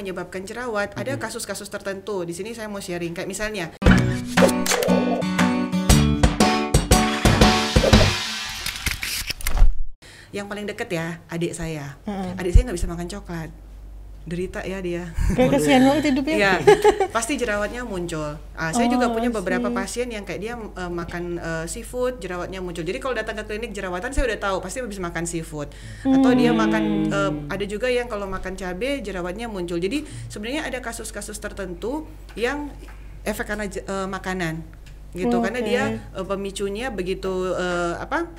menyebabkan jerawat. Ada kasus-kasus tertentu. Di sini saya mau sharing kayak misalnya yang paling deket ya adik saya. Adik saya nggak bisa makan coklat. Derita ya dia. Kayak kasihan banget hidupnya. Iya, pasti jerawatnya muncul. Ah, saya juga Oh, punya beberapa see. pasien yang kayak dia eh, makan eh, seafood, jerawatnya muncul. Jadi kalau datang ke klinik jerawatan saya udah tahu pasti habis makan seafood. Atau dia makan eh, ada juga yang kalau makan cabai jerawatnya muncul. Jadi sebenarnya ada kasus-kasus tertentu yang efek karena eh, makanan gitu karena Oke. dia eh, pemicunya begitu eh, apa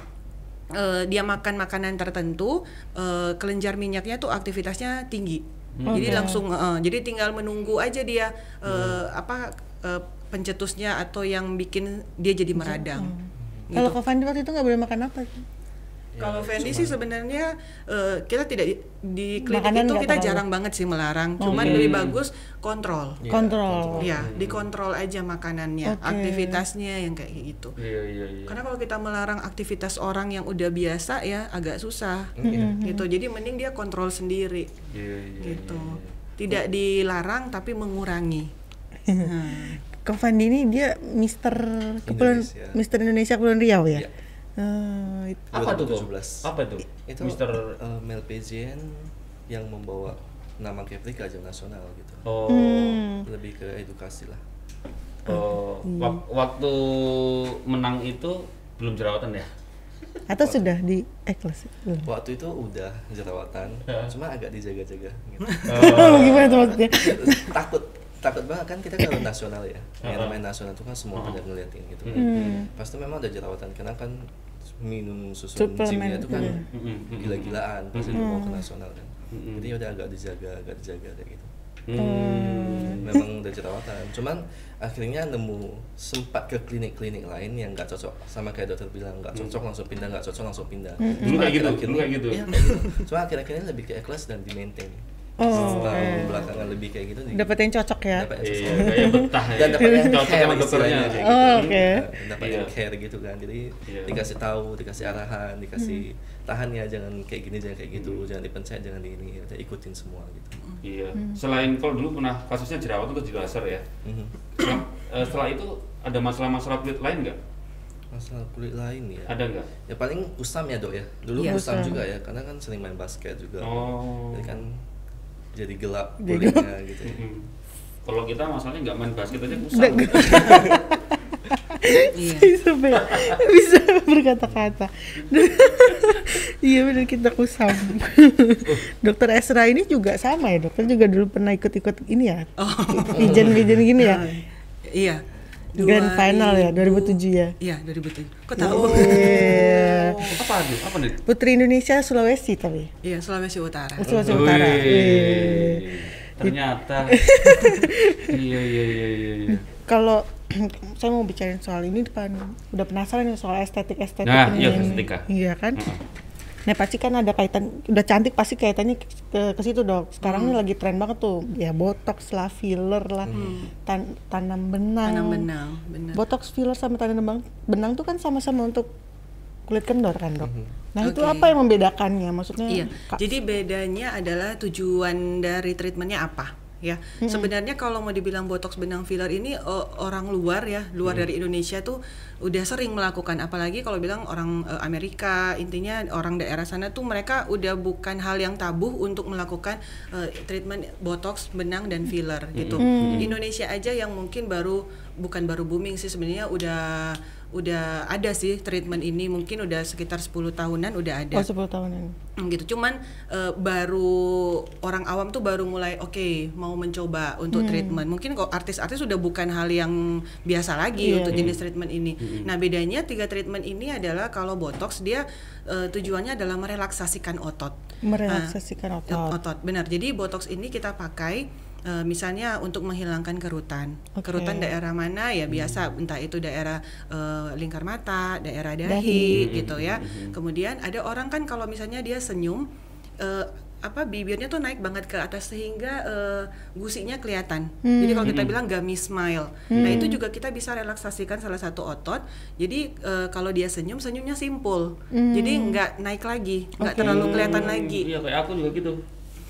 eh, dia makan makanan tertentu eh, kelenjar minyaknya tuh aktivitasnya tinggi jadi Oke. langsung eh, jadi tinggal menunggu aja dia eh, apa eh, pencetusnya atau yang bikin dia jadi meradang gitu. Kalau waktu itu nggak boleh makan apa? Kalau Fendi sih sebenarnya eh, kita tidak di, di klinik Makanan itu kita terlalu. jarang banget sih melarang, cuman lebih bagus kontrol. Iya, Kontrol. Ya, dikontrol aja makanannya, Oke. aktivitasnya yang kayak gitu. Iya iya iya. Karena kalau kita melarang aktivitas orang yang udah biasa ya agak susah. Gitu. Jadi mending dia kontrol sendiri Iya iya. gitu. Tidak dilarang tapi mengurangi. Nah, Kak Fandi ini dia Mister Kepulauan Indonesia. Mister Indonesia Kepulauan Riau ya? Iya. Eh, itu- Apa tuh? Bo? 2017. Apa tuh? itu Mister eh, Mel Pezian yang membawa nama Kepri ke ajang nasional gitu Oh. Hmm. lebih ke edukasi lah Oh, wak- waktu menang itu belum jerawatan ya? Atau sudah di eh kelas belum? waktu itu udah jerawatan Ya. cuma agak dijaga-jaga gitu. Oh, gimana tuh maksudnya? takut takut banget kan kita kalau nasional ya yang main nasional itu kan semua pada ngeliatin gitu Hmm. pasti memang ada jerawatan karena kan minum susu gymnya itu kan mm-mm. gila-gilaan pasti mau ke nasional kan. Jadi udah agak dijaga agak dijaga kayak gitu. Hmm. memang udah jerawatan. Cuman akhirnya nemu sempat ke klinik-klinik lain yang nggak cocok. Sama kayak dokter bilang nggak cocok langsung pindah nggak cocok langsung pindah. Dulu kayak gitu, akhir-akhir dulu kayak gitu. iya, kayak gitu. cuma akhir-akhir ini lebih ke ikhlas dan di maintain Oh, oke. belakangan lebih kayak gitu di- Dapat yang cocok ya? dapat yang Iya, cocok. kayak betah ya. dan dapat yang Cocok sama dokternya Oh, gitu. oke. Nah, dapat Iya. yang care gitu kan jadi Iya. dikasih tahu dikasih arahan dikasih Hmm. tahan ya jangan kayak gini jangan kayak gitu jangan dipencet jangan di ini udah ikutin semua gitu Iya. Selain kalau dulu pernah kasusnya jerawatan terus di laser ya. Setelah, eh, setelah itu ada masalah-masalah kulit lain nggak? masalah kulit lain ya Ada nggak? ya paling kusam ya dok ya dulu Iya. kusam Kusam. juga ya karena kan sering main basket juga Oh. jadi kan jadi gelap Jadi kulitnya gitu. Kalau kita masalahnya nggak main basket aja kusam. iya. bisa be- bisa berkata-kata iya benar kita kusam dokter Esra ini juga sama ya dokter juga dulu pernah ikut-ikut ini ya pigeon-pigeon gini ya Iya. Grand final ya 2000 2007 ya Iya, 2007. Kok tahu? Iya. apa tuh? Apa nih? Putri Indonesia Sulawesi tapi Iya, Sulawesi Utara. Sulawesi Utara Wih. Ternyata. iya iya iya iya. iya. kalau saya mau bicarain soal ini depan udah penasaran nih soal estetik estetik Nah, ini iya, estetika. iya kan Heeh. Nah pasti kan ada kaitan, udah cantik pasti kaitannya ke, ke, ke situ dok. Sekarang Hmm. ini lagi tren banget tuh, ya botox lah, filler lah, tan- tanam benang. Tanam benang, benar. Botox, filler sama tanam benang, benang tuh kan sama-sama untuk kulit kendor kan dok. Nah itu Oke. apa yang membedakannya? Maksudnya? Iya. Kak- Jadi bedanya adalah tujuan dari treatmentnya apa? Ya, sebenarnya kalau mau dibilang botox benang filler ini o- orang luar ya, luar dari Indonesia tuh udah sering melakukan. Apalagi kalau bilang orang eh, Amerika, intinya orang daerah sana tuh mereka udah bukan hal yang tabu untuk melakukan eh, treatment botox benang dan filler gitu. Indonesia aja yang mungkin baru bukan baru booming sih sebenarnya udah udah ada sih treatment ini mungkin udah sekitar 10 tahunan udah ada. Oh 10 tahunan. Hmm, gitu cuman eh, baru orang awam tuh baru mulai oke mau mencoba untuk Hmm. treatment mungkin kok artis-artis sudah bukan hal yang biasa lagi Iya. untuk jenis treatment ini nah bedanya tiga treatment ini adalah kalau botox dia eh, tujuannya adalah merelaksasikan otot Merelaksasikan Nah, otot. otot benar jadi botox ini kita pakai eh, misalnya untuk menghilangkan kerutan. Oke. kerutan daerah mana? Ya biasa. Entah itu daerah eh, lingkar mata daerah dahi, Dahi. gitu ya. kemudian ada orang kan kalau misalnya dia senyum eh, apa bibirnya tuh naik banget ke atas sehingga eh, gusinya kelihatan. Jadi kalau kita bilang gamis smile. Nah itu juga kita bisa relaksasikan salah satu otot. Jadi eh, kalau dia senyum senyumnya simpul. Jadi nggak naik lagi nggak Oke. terlalu kelihatan lagi. Iya kayak aku juga gitu.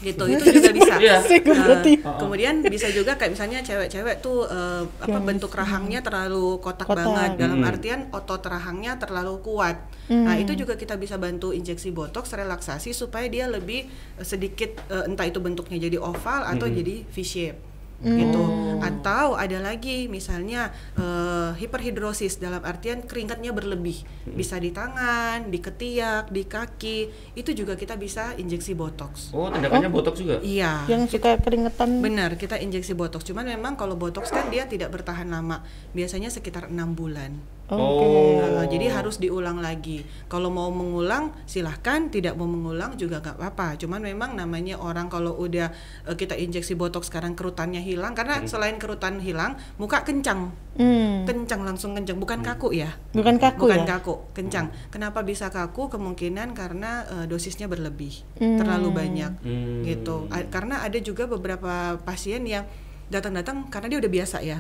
Gitu itu juga bisa. Iya. Nah, kemudian bisa juga kayak misalnya cewek-cewek tuh eh, apa bentuk rahangnya terlalu kotak, Kotak. banget. Dalam Hmm. artian otot rahangnya terlalu kuat. Nah itu juga kita bisa bantu injeksi botox relaksasi supaya dia lebih eh, sedikit eh, entah itu bentuknya jadi oval atau jadi V shape gitu atau ada lagi misalnya eh, hiperhidrosis dalam artian keringatnya berlebih bisa di tangan di ketiak di kaki itu juga kita bisa injeksi botox Oh, tindakannya botok juga. iya Yang suka keringetan. Benar, kita injeksi botox. Cuman memang kalau botox kan dia tidak bertahan lama. Biasanya sekitar enam bulan. Oke. Oh. Jadi harus diulang lagi. Kalau mau mengulang silahkan, tidak mau mengulang juga nggak apa-apa. Cuman memang namanya orang kalau udah eh, kita injeksi botox sekarang kerutannya hilang karena selain kerutan hilang, muka kencang. Hmm. Kencang langsung kencang, bukan kaku ya. Bukan kaku Bukan ya? kaku, kencang. Kenapa bisa kaku? Kemungkinan karena eh, dosisnya berlebih, terlalu banyak, Hmm. gitu. A- karena ada juga beberapa pasien yang datang-datang karena dia udah biasa ya.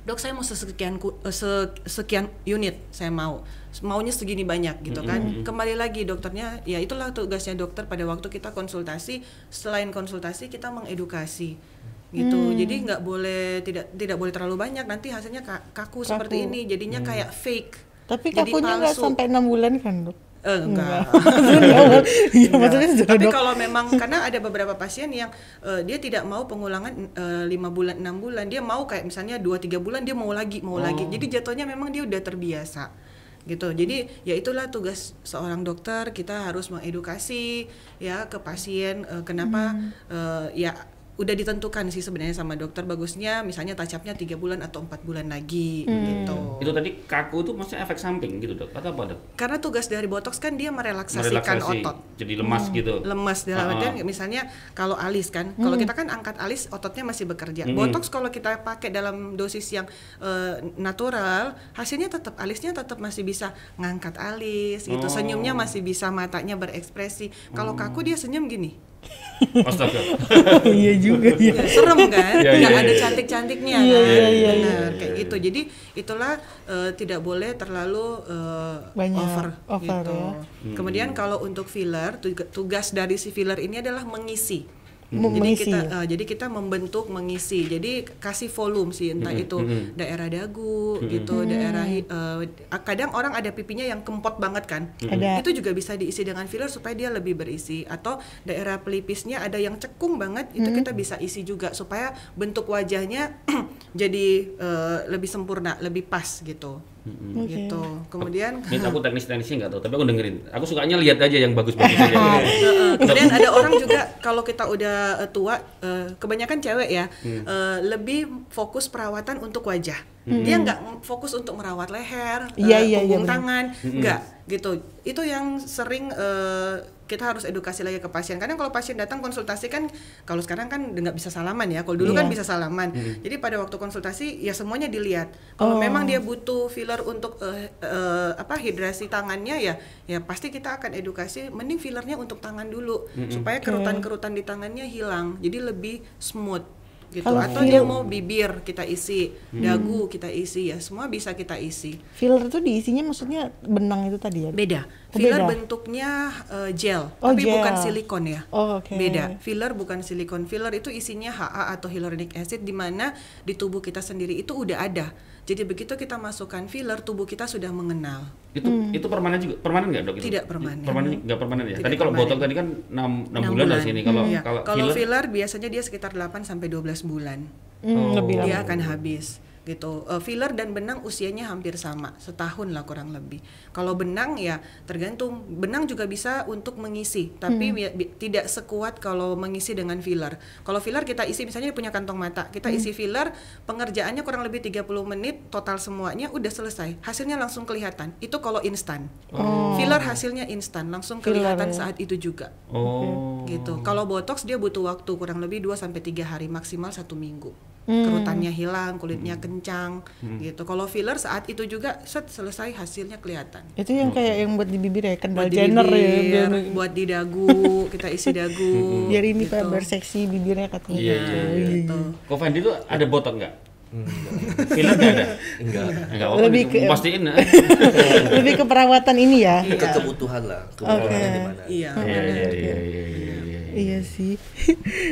Dok, saya mau sesekian ku- eh, se- sekian unit, saya mau maunya segini banyak gitu kan. Kembali lagi dokternya, ya itulah tugasnya dokter pada waktu kita konsultasi. Selain konsultasi kita mengedukasi gitu. Jadi nggak boleh tidak tidak boleh terlalu banyak. Nanti hasilnya ka- kaku, seperti Kaku. ini, jadinya kayak fake. Tapi kakunya nggak sampai enam bulan kan dok? Eh, enggak. Enggak. maksudnya sudah Tapi dok. kalau memang karena ada beberapa pasien yang eh, dia tidak mau pengulangan eh, lima bulan enam bulan, dia mau kayak misalnya dua tiga bulan dia mau lagi mau lagi. Oh. Jadi jatuhnya memang dia udah terbiasa gitu. Jadi ya itulah tugas seorang dokter kita harus mengedukasi ya ke pasien eh, kenapa eh, ya udah ditentukan sih sebenarnya sama dokter bagusnya misalnya touch-up-nya tiga bulan atau empat bulan lagi gitu. Itu tadi kaku itu maksudnya efek samping gitu dok? Atau apa dok? Karena tugas dari botox kan dia merelaksasikan Merelaksasi, otot. jadi lemas gitu. lemas dalam Ah, artian ah. misalnya kalau alis kan kalau kita kan angkat alis ototnya masih bekerja Mm-mm. botox kalau kita pakai dalam dosis yang eh, natural hasilnya tetap alisnya tetap masih bisa ngangkat alis gitu Oh. senyumnya masih bisa matanya berekspresi kalau kaku dia senyum gini Astaga. Iya juga ya. Ya, serem kan Iya, nggak iya, ada iya. cantik-cantiknya Iya, kan iya, iya, benar kayak gitu jadi itulah eh, tidak boleh terlalu eh, Banyak over, over, gitu ya. kemudian kalau untuk filler tuga- tugas dari si filler ini adalah mengisi Mem- jadi mengisi. kita eh, jadi kita membentuk mengisi. Jadi kasih volume sih entah Mm-mm, itu mm-mm. daerah dagu gitu daerah hi- eh, kadang orang ada pipinya yang kempot banget kan? Ada. itu juga bisa diisi dengan filler supaya dia lebih berisi. Atau daerah pelipisnya ada yang cekung banget itu kita bisa isi juga supaya bentuk wajahnya jadi eh, lebih sempurna lebih pas gitu Oke. gitu kemudian Ini aku teknis-teknisnya nggak tahu, tapi aku dengerin. Aku sukanya lihat aja yang bagus-bagus aja. Heeh, kemudian ada orang juga kalau kita udah eh, tua eh, kebanyakan cewek ya eh, lebih fokus perawatan untuk wajah dia nggak fokus untuk merawat leher Iya, eh, iya, punggung benar. tangan nggak gitu itu yang sering eh, kita harus edukasi lagi ke pasien. Karena kalau pasien datang konsultasi kan kalau sekarang kan nggak bisa salaman ya. Kalau dulu kan Iya. bisa salaman. Jadi pada waktu konsultasi ya semuanya dilihat. Kalau Oh. memang dia butuh filler untuk eh, eh, apa hidrasi tangannya ya ya pasti kita akan edukasi mending fillernya untuk tangan dulu. Supaya kerutan-kerutan di tangannya hilang. Jadi lebih smooth gitu. Kalau atau dia mau bibir kita isi. Dagu kita isi. Ya semua bisa kita isi. Filler tuh diisinya maksudnya benang itu tadi ya? beda filler beda. bentuknya eh, gel Oh, tapi gel. bukan silikon ya Oh, oke. beda filler bukan silikon filler itu isinya HA atau hyaluronic acid di mana di tubuh kita sendiri itu udah ada jadi begitu kita masukkan filler tubuh kita sudah mengenal itu itu permanen juga permanen nggak dok itu? Tidak permanen. permanen nggak permanen ya Tidak tadi kalau permanen. botok tadi kan 6, 6 Enam bulan dari sini kalau Iya. kalau Kalau filler, filler biasanya dia sekitar 8 sampai 12 bulan Hmm, Oh. lebih dia akan habis gitu. Eh, filler dan benang usianya hampir sama, setahun lah kurang lebih. Kalau benang ya tergantung. Benang juga bisa untuk mengisi, tapi bi- tidak sekuat kalau mengisi dengan filler. Kalau filler kita isi misalnya punya kantong mata, kita isi filler, pengerjaannya kurang lebih 30 menit total semuanya udah selesai. Hasilnya langsung kelihatan. Itu kalau instan. Filler hasilnya instan, langsung Filler, kelihatan ya. saat itu juga oh gitu. Kalau botox dia butuh waktu kurang lebih 2 sampai 3 hari maksimal satu minggu. Hmm. Kerutannya hilang, kulitnya kencang gitu. Kalau filler saat itu juga set selesai hasilnya kelihatan. Itu yang kayak yang buat di bibir ya, Kendall Buat di Jenner ya. bibir, Biar, buat di dagu, kita isi dagu. biar ini gitu. Pak berseksi bibirnya katanya. Iya, iya, iya. gitu. kok Fendi tuh ada botok nggak filler nggak ada enggak nggak apa Lebih ke- pastiin ya. Lebih ke perawatan ini ya. ke kebutuhan lah kebutuhannya di mana Iya. Iya, iya, iya, iya, iya, iya. Iya sih.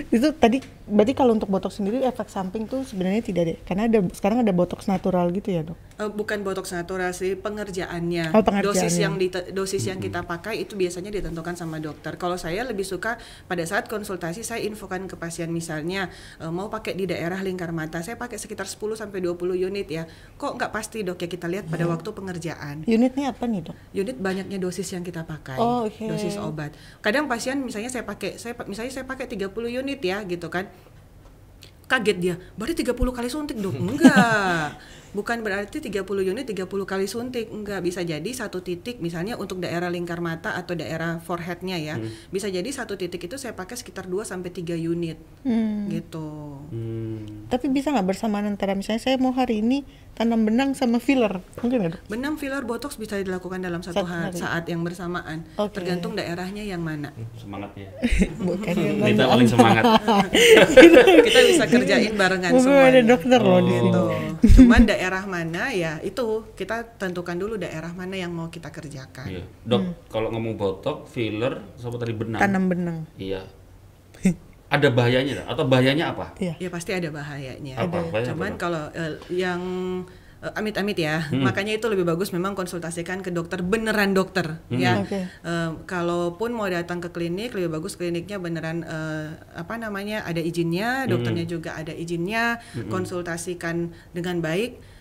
itu tadi berarti kalau untuk botox sendiri efek samping tuh sebenarnya tidak ada karena ada sekarang ada botox natural gitu ya, Dok. Eh, bukan botox natural sih pengerjaannya. Oh, pengerjaannya. Dosis yang dite- dosis yang kita pakai itu biasanya ditentukan sama dokter. Kalau saya lebih suka pada saat konsultasi saya infokan ke pasien misalnya eh, mau pakai di daerah lingkar mata, saya pakai sekitar 10 sampai 20 unit ya. Kok nggak pasti dok ya kita lihat pada waktu pengerjaan. Unitnya apa nih, Dok? Unit banyaknya dosis yang kita pakai, Oh, oke. dosis obat. Kadang pasien misalnya saya pakai, saya misalnya saya pakai 30 unit ya gitu kan, kaget dia, berarti 30 kali suntik dok? Enggak, bukan berarti 30 unit 30 kali suntik, enggak bisa jadi satu titik misalnya untuk daerah lingkar mata atau daerah foreheadnya ya, bisa jadi satu titik itu saya pakai sekitar 2 sampai 3 unit Hmm. gitu. Hmm. Tapi bisa nggak bersamaan antara misalnya saya mau hari ini tanam benang sama filler, mungkin Dok? Benang filler botox bisa dilakukan dalam satu ha- hari. saat yang bersamaan, Oke. tergantung daerahnya yang mana. Semangat ya. Bukan Kita paling semangat. kita bisa kerjain barengan semuanya. ada dokter loh di Oh. sini. Gitu. Cuman daerah mana ya itu kita tentukan dulu daerah mana yang mau kita kerjakan. Iya. Dok, Hmm. kalau ngomong botok, filler, sama tadi benang. Tanam benang. Iya. Ada bahayanya atau bahayanya apa? Iya. Ya pasti ada bahayanya. Apa? Bahaya Cuman apa, kalau eh, yang eh, amit-amit ya, makanya itu lebih bagus memang konsultasikan ke dokter beneran dokter ya. Oke. Eh, kalaupun mau datang ke klinik lebih bagus kliniknya beneran eh, apa namanya ada izinnya, dokternya juga ada izinnya, konsultasikan dengan baik.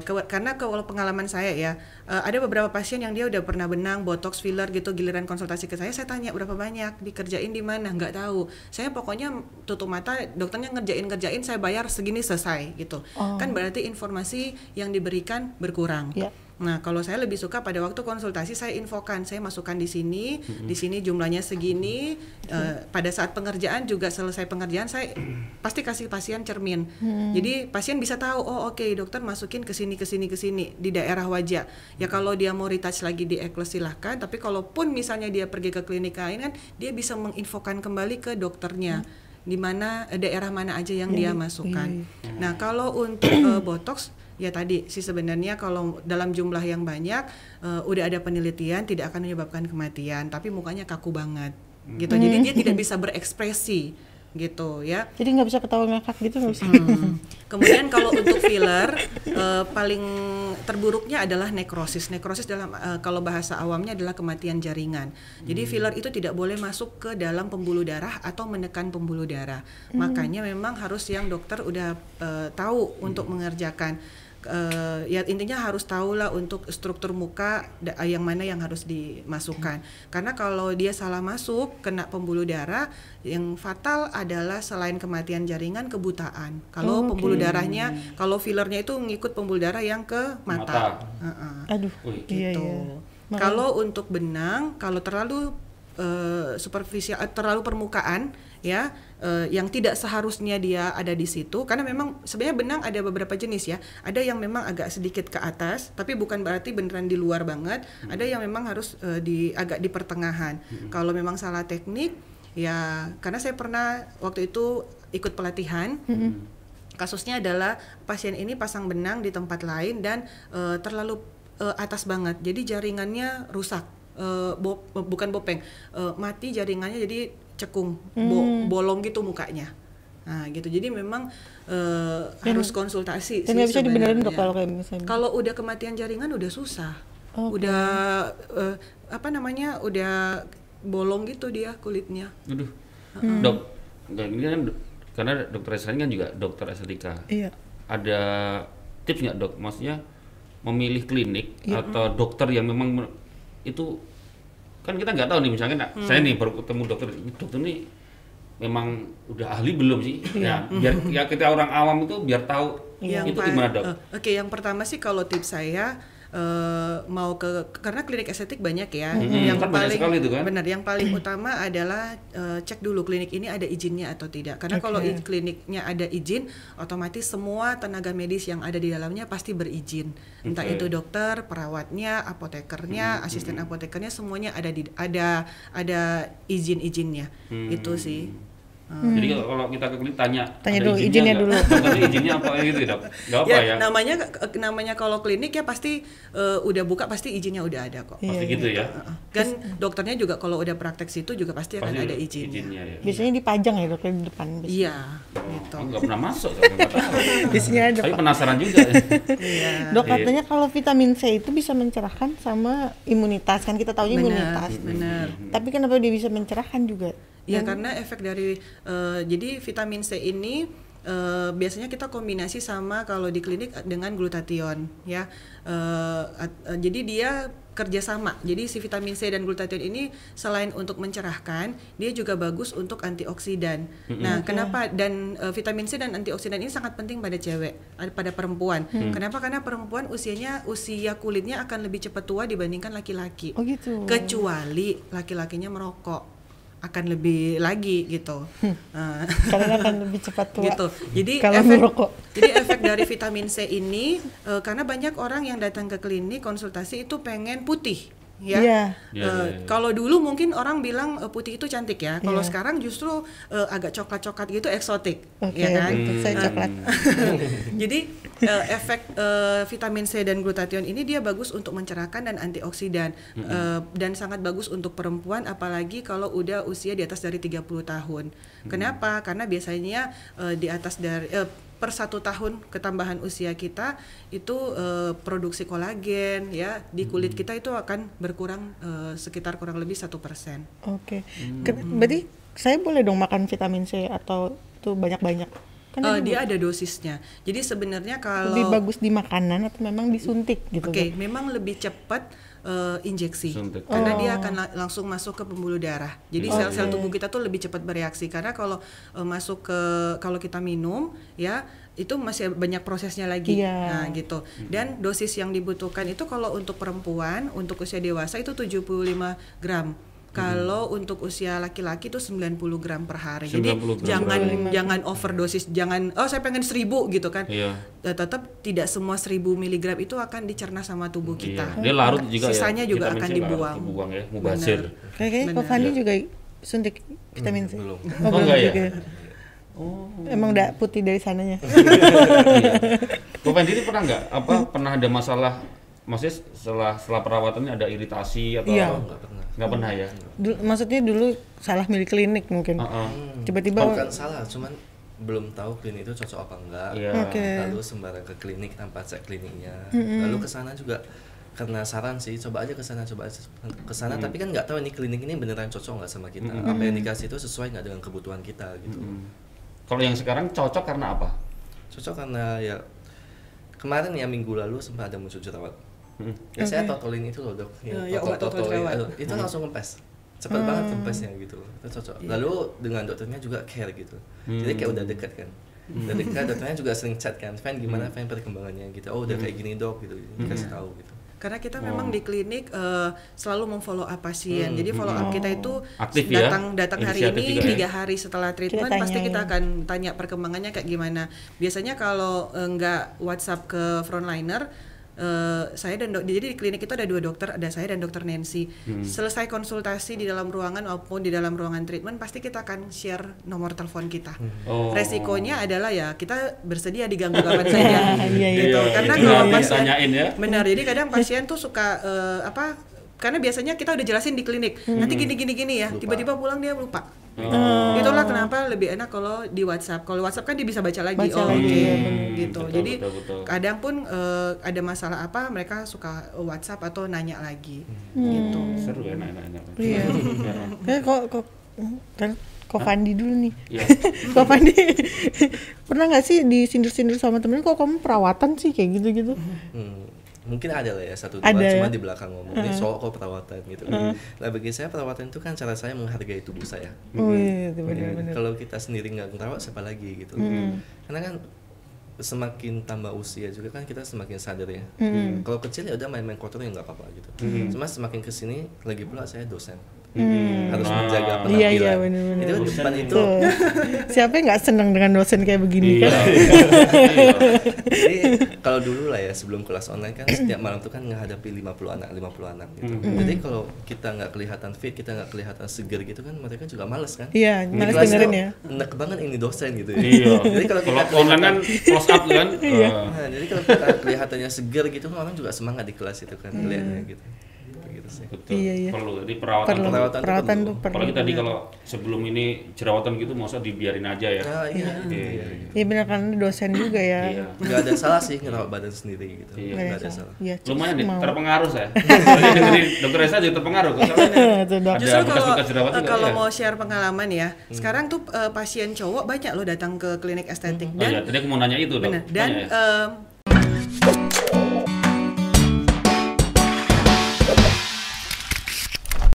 Ke- karena kalau pengalaman saya ya eh, ada beberapa pasien yang dia udah pernah benang botox filler gitu giliran konsultasi ke saya saya tanya berapa banyak? Dikerjain di mana? Nggak tahu. Saya pokoknya tutup mata dokternya ngerjain ngerjain saya bayar segini selesai gitu. Oh. kan berarti informasi yang diberikan berkurang. Iya. Nah, kalau saya lebih suka pada waktu konsultasi saya infokan, saya masukkan di sini, di sini jumlahnya segini. eh, pada saat pengerjaan juga selesai pengerjaan saya pasti kasih pasien cermin. Jadi pasien bisa tahu, oh oke dokter masukin ke sini ke sini ke sini di daerah wajah. Ya kalau dia mau retouch lagi di ekles silahkan, tapi kalaupun misalnya dia pergi ke klinik lain kan dia bisa menginfokan kembali ke dokternya di mana eh, daerah mana aja yang dia masukkan. Nah, kalau untuk eh, botox ya tadi sih sebenarnya kalau dalam jumlah yang banyak eh, udah ada penelitian tidak akan menyebabkan kematian, tapi mukanya kaku banget gitu. Jadi dia tidak bisa berekspresi gitu ya. Jadi nggak bisa ketawa ngakak gitu nggak bisa. Hmm. Kemudian kalau untuk filler eh, paling terburuknya adalah nekrosis. Nekrosis dalam eh, kalau bahasa awamnya adalah kematian jaringan. Jadi filler itu tidak boleh masuk ke dalam pembuluh darah atau menekan pembuluh darah. Makanya memang harus yang dokter udah eh, tahu untuk mengerjakan eh, ya intinya harus tahu lah untuk struktur muka yang mana yang harus dimasukkan karena kalau dia salah masuk kena pembuluh darah yang fatal adalah selain kematian jaringan kebutaan kalau pembuluh darahnya kalau fillernya itu ngikut pembuluh darah yang ke mata, Mata. Heeh Aduh. Wih, Iya gitu. iya. Kalau untuk benang, kalau terlalu eh, superficial, eh, terlalu permukaan, ya, eh, yang tidak seharusnya dia ada di situ, karena memang sebenarnya benang ada beberapa jenis ya. Ada yang memang agak sedikit ke atas, tapi bukan berarti beneran di luar banget. Ada yang memang harus eh, di agak di pertengahan. Kalau memang salah teknik, ya, karena saya pernah waktu itu ikut pelatihan. Kasusnya adalah pasien ini pasang benang di tempat lain dan eh, terlalu eh, atas banget. Jadi jaringannya rusak. Eh, bo- bukan bopeng. Eh, mati jaringannya jadi cekung, bo- bolong gitu mukanya. Nah, gitu. Jadi memang eh, harus konsultasi Dan sih nggak bisa dibenerin dok kalau kayak misalnya. Kalau udah kematian jaringan udah susah. Oke. Udah eh, apa namanya? Udah bolong gitu dia kulitnya. Aduh. Dok, enggak, ini kan karena dokter ini kan juga dokter estetika. Iya. Ada tips nggak dok? Maksudnya memilih klinik Iya. atau dokter yang memang itu kan kita nggak tahu nih misalnya nah, Hmm. saya nih baru ketemu dokter ini dokter ini memang udah ahli belum sih? Ya biar ya kita orang awam itu biar tahu Yang itu gimana dok? eh, Oke, yang pertama sih kalau tips saya eh, mau ke karena klinik estetik banyak ya. Mhm, Yang kan paling sekali itu kan. benar, yang paling utama adalah eh, cek dulu klinik ini ada izinnya atau tidak. Karena kalau i- kliniknya ada izin, otomatis semua tenaga medis yang ada di dalamnya pasti berizin. Entah Oke. itu dokter, perawatnya, apotekernya, asisten apotekernya semuanya ada di ada ada izin-izinnya. Hmm. Itu sih. Jadi kalau- kita ke klinik tanya, Tanya ada dulu, izinnya nggak? dulu. Dokternya izinnya apa gitu ya, apa ya, ya? namanya eh, namanya kalau klinik ya pasti eh, udah buka pasti izinnya udah ada kok. Pasti Iya, gitu ya. Heeh. Kan dokternya juga kalau udah praktek situ juga pasti akan Pasti ada izinnya. ya. Biasanya dipajang ya dok di depan. Iya, Oh, gitu. nggak pernah masuk. Biasanya ada Tapi penasaran juga. ya. Iya. Dok Iya. katanya kalau vitamin C itu bisa mencerahkan sama imunitas kan kita tahunya imunitas. benar. Tapi kenapa dia bisa mencerahkan juga? Ya karena efek dari eh, jadi vitamin C ini eh, biasanya kita kombinasi sama kalau di klinik dengan glutathione ya. Eh, at- eh, jadi dia kerjasama. Jadi si vitamin C dan glutathione ini selain untuk mencerahkan, dia juga bagus untuk antioksidan. Nah, kenapa dan eh, vitamin C dan antioksidan ini sangat penting pada cewek, pada perempuan. Kenapa? Karena perempuan usianya usia kulitnya akan lebih cepat tua dibandingkan laki-laki Oh gitu. kecuali laki-lakinya merokok akan lebih lagi gitu. Nah, Karena akan lebih cepat tua. gitu. Jadi Kalau efek merokok. jadi efek dari vitamin C ini eh, karena banyak orang yang datang ke klinik konsultasi itu pengen putih ya. Iya. Iya, Eh, iya, iya. Kalau dulu mungkin orang bilang eh, putih itu cantik ya. Kalau Iya. sekarang justru eh, agak coklat-coklat gitu eksotik, Oke, ya kan? betul. Saya coklat. Jadi eh, efek eh, vitamin C dan glutathione ini dia bagus untuk mencerahkan dan antioksidan Eh, dan sangat bagus untuk perempuan apalagi kalau udah usia di atas dari 30 tahun. Kenapa? Karena biasanya eh, di atas dari eh, per satu tahun ketambahan usia kita itu eh, produksi kolagen ya di kulit kita itu akan berkurang eh, sekitar kurang lebih satu persen. Oke. Ken- Berarti saya boleh dong makan vitamin C atau tuh banyak-banyak? Kan Eh, ada dia ada dosisnya. Jadi sebenarnya kalau lebih bagus di makanan atau memang disuntik gitu? Oke, Dok? memang lebih cepat eh, injeksi Suntik. karena Oh. dia akan la- langsung masuk ke pembuluh darah. Jadi sel-sel tubuh kita tuh lebih cepat bereaksi karena kalau eh, masuk ke kalau kita minum ya itu masih banyak prosesnya lagi. Iya. Nah, gitu. Dan dosis yang dibutuhkan itu kalau untuk perempuan untuk usia dewasa itu 75 gram. Kalau untuk usia laki-laki itu 90 gram per hari. Jadi 90 gram jangan per hari. jangan overdosis, jangan oh saya pengen 1000 gitu kan Iya. eh, tetap tidak semua 1000 miligram itu akan dicerna sama tubuh kita. Iya. Dia larut juga ya. Sisanya juga Vitamin akan dibuang. Dibuang ya, mubazir. Kayaknya Kak. Fandi juga suntik vitamin C. belum. Oh, Oh, enggak ya? juga. Oh. Emang udah putih dari sananya. iya. Kok Fendi ini pernah nggak apa pernah ada masalah maksudnya setelah setelah perawatannya ada iritasi atau Iya. apa? Nggak pernah. Nggak pernah ya? Dulu, maksudnya dulu salah milih klinik mungkin. Heeh. Tiba-tiba bukan salah cuman belum tahu klinik itu cocok apa enggak Iya. Oke. lalu sembarang ke klinik tanpa cek kliniknya lalu ke sana juga karena saran sih coba aja ke sana coba aja ke sana tapi kan nggak tahu ini klinik ini beneran cocok nggak sama kita apa yang dikasih itu sesuai nggak dengan kebutuhan kita gitu Kalau yang sekarang cocok karena apa? cocok karena ya kemarin ya minggu lalu sempat ada muncul jerawat Hmm. ya saya totolin itu loh dok. Ya, ya, obat totol eh, itu. Langsung kempes cepet banget kempesnya gitu itu cocok. Lalu dengan dokternya juga care gitu. Jadi kayak udah dekat kan. Udah dekat dokternya juga sering chat kan. Fan gimana Fan perkembangannya gitu. Oh udah kayak gini dok gitu. Dikasih tahu gitu. Karena kita memang di klinik eh, selalu memfollow up pasien. Jadi follow up kita itu Aktif ya? datang datang hari Inisiatif ini ya? tiga hari setelah treatment Kita pasti kita akan tanya perkembangannya kayak gimana. Biasanya kalau eh, nggak WhatsApp ke frontliner eh, saya dan dok, jadi di klinik itu ada dua dokter, ada saya dan dokter Nancy. Hmm. Selesai konsultasi di dalam ruangan maupun di dalam ruangan treatment, pasti kita akan share nomor telepon kita. Oh. Resikonya adalah ya kita bersedia diganggu kapan saja, Iya, iya. gitu. Iya, Karena iya. kalau Tinggal pasien ya. Benar, jadi kadang pasien tuh suka eh, apa? Karena biasanya kita udah jelasin di klinik, nanti gini gini gini ya, Lupa. tiba-tiba pulang dia lupa. Oh. Itulah kenapa lebih enak kalau di WhatsApp. Kalau WhatsApp kan dia bisa baca lagi, Baca oh oke, iya, gitu. Betul, jadi betul, betul. kadang pun eh, ada masalah apa, mereka suka WhatsApp atau nanya lagi, gitu. Seru ya, enak, enak, enak. Iya. Kayak kok kok kan kok Fandi dulu nih. Iya. kok Fandi pernah nggak sih disindir-sindir sama temen kok kamu perawatan sih kayak gitu-gitu? Hmm, mungkin ada lah ya satu Ada dua ya? cuma di belakang ngomong ini soal kok perawatan gitu. Nah bagi saya perawatan itu kan cara saya menghargai tubuh saya. Oh iya, itu benar-benar. Kalau kita sendiri nggak ngerawat siapa lagi gitu. Karena kan semakin tambah usia juga kan kita semakin sadar ya. Kalau kecil ya udah main-main kotor ya nggak apa-apa gitu. Cuma semakin ke sini lagi pula saya dosen. Harus menjaga penampilan. Iya, iya, bener-bener. Itu di depan itu Tuh. Siapa yang nggak senang dengan dosen kayak begini Iya. kan? Iya. Jadi kalau dulu lah ya sebelum kelas online kan setiap malam tuh kan menghadapi 50 anak, 50 anak gitu. Jadi kalau kita nggak kelihatan fit, kita nggak kelihatan seger gitu kan mereka juga males kan. Iya, Di males kelas dengerin ya. Enak banget ini dosen gitu ya. Iya. Jadi kalau kita Kalau online kan close up kan. Iya. Nah, jadi kalau kita kelihatannya seger gitu kan orang juga semangat di kelas itu kan kelihatannya gitu. Gitu sih. betul. Iya, iya. Perlu. Jadi perawatan Perlu. Perawatan Perawatan perlu. tuh perlu. Apalagi tadi kalau sebelum ini jerawatan gitu masa dibiarin aja ya. Ah, iya. Iya. Iya benar kan dosen juga ya. Iya. Nggak ada salah sih ngerawat badan sendiri gitu. Iya. Nggak ada ada salah. salah. Iya, Lumayan nih, mau. terpengaruh saya. Dengerin dokter Esa juga terpengaruh. Ada Justru kalau eh, kalau mau share pengalaman ya, sekarang tuh eh, pasien cowok banyak loh datang ke klinik estetik Oh dan iya, tadi aku mau nanya itu dok. benar dan